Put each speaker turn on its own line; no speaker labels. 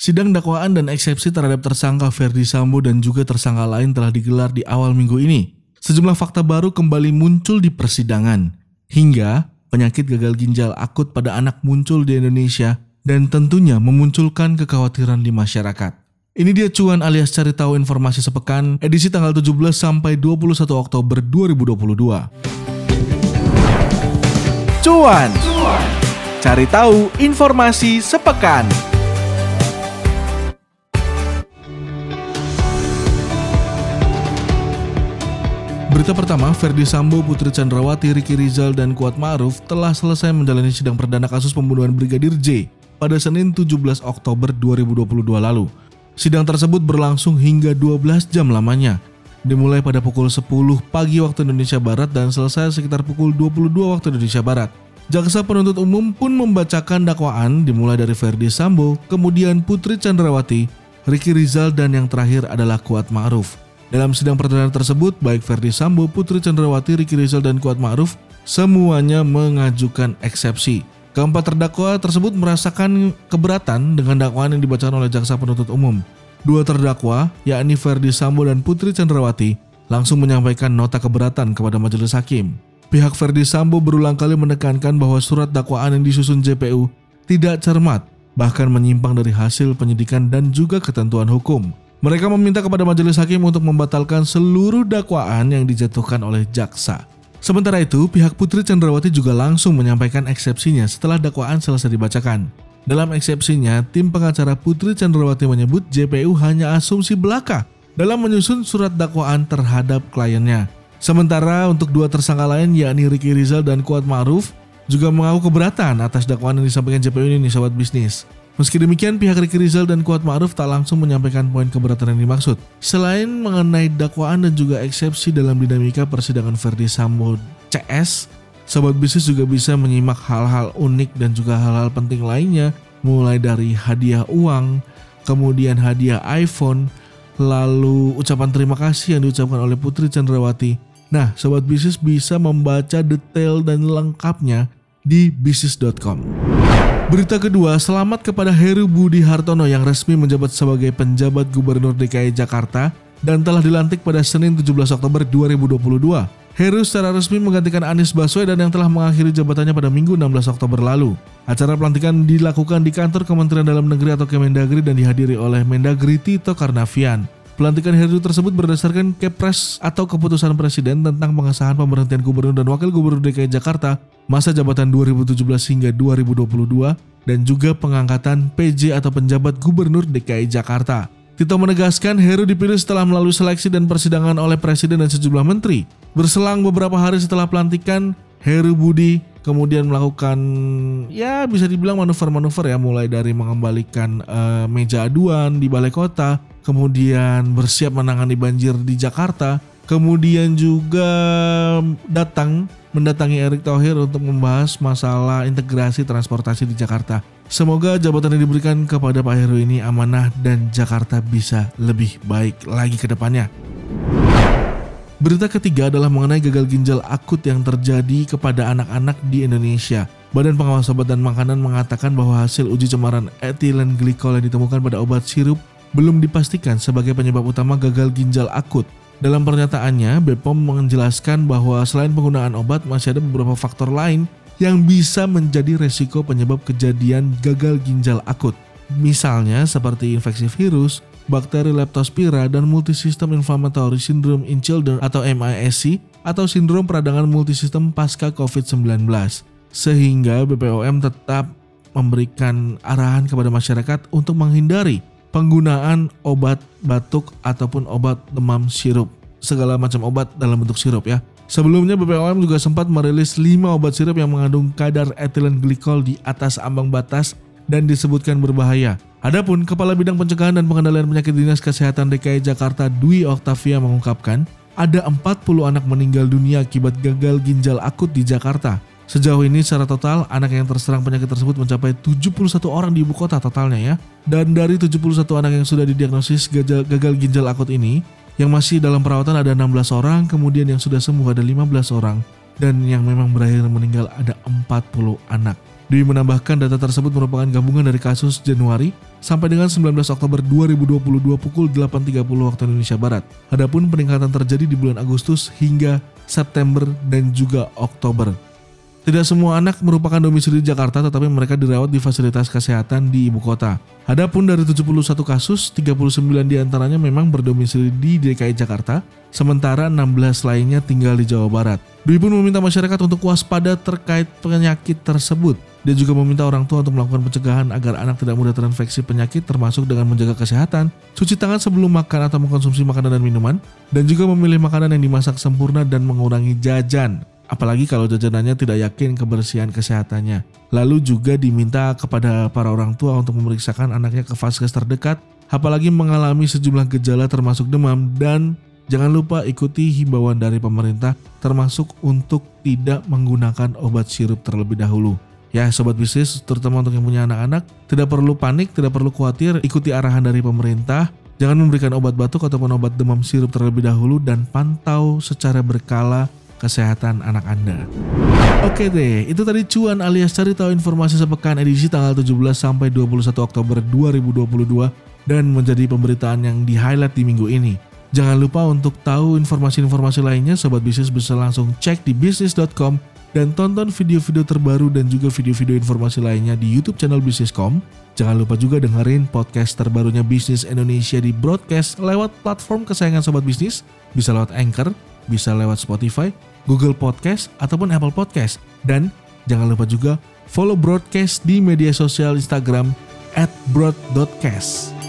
Sidang dakwaan dan eksepsi terhadap tersangka Ferdi Sambo dan juga tersangka lain telah digelar di awal minggu ini. Sejumlah fakta baru kembali muncul di persidangan, hingga penyakit gagal ginjal akut pada anak muncul di Indonesia dan tentunya memunculkan kekhawatiran di masyarakat. Ini dia cuan alias cari tahu informasi sepekan edisi tanggal 17 sampai 21 Oktober 2022.
Cuan. Cari tahu informasi sepekan.
Berita pertama, Ferdi Sambo, Putri Chandrawati, Riki Rizal, dan Kuat Ma'ruf telah selesai menjalani sidang perdana kasus pembunuhan Brigadir J pada Senin 17 Oktober 2022 lalu. Sidang tersebut berlangsung hingga 12 jam lamanya, dimulai pada pukul 10 pagi waktu Indonesia Barat dan selesai sekitar pukul 22 waktu Indonesia Barat. Jaksa penuntut umum pun membacakan dakwaan dimulai dari Ferdi Sambo, kemudian Putri Chandrawati, Riki Rizal, dan yang terakhir adalah Kuat Ma'ruf. Dalam sidang perdana tersebut, baik Ferdi Sambo, Putri Chandrawati, Riki Rizal, dan Kuat Ma'ruf semuanya mengajukan eksepsi. Keempat terdakwa tersebut merasakan keberatan dengan dakwaan yang dibacakan oleh jaksa penuntut umum. Dua terdakwa, yakni Ferdi Sambo dan Putri Chandrawati, langsung menyampaikan nota keberatan kepada majelis hakim. Pihak Ferdi Sambo berulang kali menekankan bahwa surat dakwaan yang disusun JPU tidak cermat, bahkan menyimpang dari hasil penyidikan dan juga ketentuan hukum. Mereka meminta kepada majelis hakim untuk membatalkan seluruh dakwaan yang dijatuhkan oleh jaksa. Sementara itu, pihak Putri Chandrawati juga langsung menyampaikan eksepsinya setelah dakwaan selesai dibacakan. Dalam eksepsinya, tim pengacara Putri Chandrawati menyebut JPU hanya asumsi belaka dalam menyusun surat dakwaan terhadap kliennya. Sementara untuk dua tersangka lain yakni Ricky Rizal dan Kuat Ma'ruf juga mengaku keberatan atas dakwaan yang disampaikan JPU ini nih sobat bisnis. Meski demikian, pihak Ricky Rizal dan Kuat Ma'ruf tak langsung menyampaikan poin keberatan yang dimaksud. Selain mengenai dakwaan dan juga eksepsi dalam dinamika persidangan Verdi Sambo CS, Sobat bisnis juga bisa menyimak hal-hal unik dan juga hal-hal penting lainnya, mulai dari hadiah uang, kemudian hadiah iPhone, lalu ucapan terima kasih yang diucapkan oleh Putri Chandrawati. Nah, sobat bisnis bisa membaca detail dan lengkapnya di bisnis.com. Berita kedua, selamat kepada Heru Budi Hartono yang resmi menjabat sebagai penjabat Gubernur DKI Jakarta dan telah dilantik pada Senin 17 Oktober 2022. Heru secara resmi menggantikan Anies Baswedan yang telah mengakhiri jabatannya pada Minggu 16 Oktober lalu. Acara pelantikan dilakukan di kantor Kementerian Dalam Negeri atau Kemendagri dan dihadiri oleh Mendagri Tito Karnavian. Pelantikan Heru tersebut berdasarkan Kepres atau keputusan Presiden tentang pengesahan pemberhentian Gubernur dan Wakil Gubernur DKI Jakarta masa jabatan 2017 hingga 2022 dan juga pengangkatan PJ atau penjabat Gubernur DKI Jakarta. Tito menegaskan Heru dipilih setelah melalui seleksi dan persidangan oleh Presiden dan sejumlah menteri. Berselang beberapa hari setelah pelantikan, Heru Budi kemudian melakukan ya bisa dibilang manuver-manuver ya mulai dari mengembalikan uh, meja aduan di balai kota, kemudian bersiap menangani banjir di Jakarta, kemudian juga datang mendatangi Erick Thohir untuk membahas masalah integrasi transportasi di Jakarta. Semoga jabatan yang diberikan kepada Pak Heru ini amanah dan Jakarta bisa lebih baik lagi ke depannya. Berita ketiga adalah mengenai gagal ginjal akut yang terjadi kepada anak-anak di Indonesia. Badan Pengawas Obat dan Makanan mengatakan bahwa hasil uji cemaran etilen glikol yang ditemukan pada obat sirup belum dipastikan sebagai penyebab utama gagal ginjal akut. Dalam pernyataannya, BPOM menjelaskan bahwa selain penggunaan obat masih ada beberapa faktor lain yang bisa menjadi resiko penyebab kejadian gagal ginjal akut. Misalnya seperti infeksi virus, bakteri leptospira, dan multisystem inflammatory syndrome in children atau MISC atau sindrom peradangan multisistem pasca COVID-19. Sehingga BPOM tetap memberikan arahan kepada masyarakat untuk menghindari penggunaan obat batuk ataupun obat demam sirup. Segala macam obat dalam bentuk sirup ya. Sebelumnya BPOM juga sempat merilis 5 obat sirup yang mengandung kadar etilen glikol di atas ambang batas dan disebutkan berbahaya. Adapun Kepala Bidang Pencegahan dan Pengendalian Penyakit Dinas Kesehatan DKI Jakarta Dwi Oktavia mengungkapkan, ada 40 anak meninggal dunia akibat gagal ginjal akut di Jakarta. Sejauh ini secara total anak yang terserang penyakit tersebut mencapai 71 orang di ibu kota totalnya ya. Dan dari 71 anak yang sudah didiagnosis gagal, gagal ginjal akut ini, yang masih dalam perawatan ada 16 orang, kemudian yang sudah sembuh ada 15 orang, dan yang memang berakhir meninggal ada 40 anak. Dwi menambahkan data tersebut merupakan gabungan dari kasus Januari sampai dengan 19 Oktober 2022 pukul 8.30 waktu Indonesia Barat. Adapun peningkatan terjadi di bulan Agustus hingga September dan juga Oktober. Tidak semua anak merupakan domisili di Jakarta tetapi mereka dirawat di fasilitas kesehatan di ibu kota. Adapun dari 71 kasus, 39 di antaranya memang berdomisili di DKI Jakarta, sementara 16 lainnya tinggal di Jawa Barat. Dwi pun meminta masyarakat untuk waspada terkait penyakit tersebut. Dia juga meminta orang tua untuk melakukan pencegahan agar anak tidak mudah terinfeksi penyakit termasuk dengan menjaga kesehatan, cuci tangan sebelum makan atau mengkonsumsi makanan dan minuman, dan juga memilih makanan yang dimasak sempurna dan mengurangi jajan apalagi kalau jajanannya tidak yakin kebersihan kesehatannya. Lalu juga diminta kepada para orang tua untuk memeriksakan anaknya ke vaskes terdekat, apalagi mengalami sejumlah gejala termasuk demam dan jangan lupa ikuti himbauan dari pemerintah termasuk untuk tidak menggunakan obat sirup terlebih dahulu. Ya sobat bisnis, terutama untuk yang punya anak-anak, tidak perlu panik, tidak perlu khawatir, ikuti arahan dari pemerintah. Jangan memberikan obat batuk ataupun obat demam sirup terlebih dahulu dan pantau secara berkala kesehatan anak Anda. Oke deh, itu tadi cuan alias cari tahu informasi sepekan edisi tanggal 17 sampai 21 Oktober 2022 dan menjadi pemberitaan yang di-highlight di minggu ini. Jangan lupa untuk tahu informasi-informasi lainnya, Sobat Bisnis bisa langsung cek di bisnis.com dan tonton video-video terbaru dan juga video-video informasi lainnya di YouTube channel Bisniscom. Jangan lupa juga dengerin podcast terbarunya Bisnis Indonesia di broadcast lewat platform kesayangan Sobat Bisnis, bisa lewat Anchor, bisa lewat Spotify, Google Podcast, ataupun Apple Podcast. Dan jangan lupa juga follow broadcast di media sosial Instagram at broad.cast.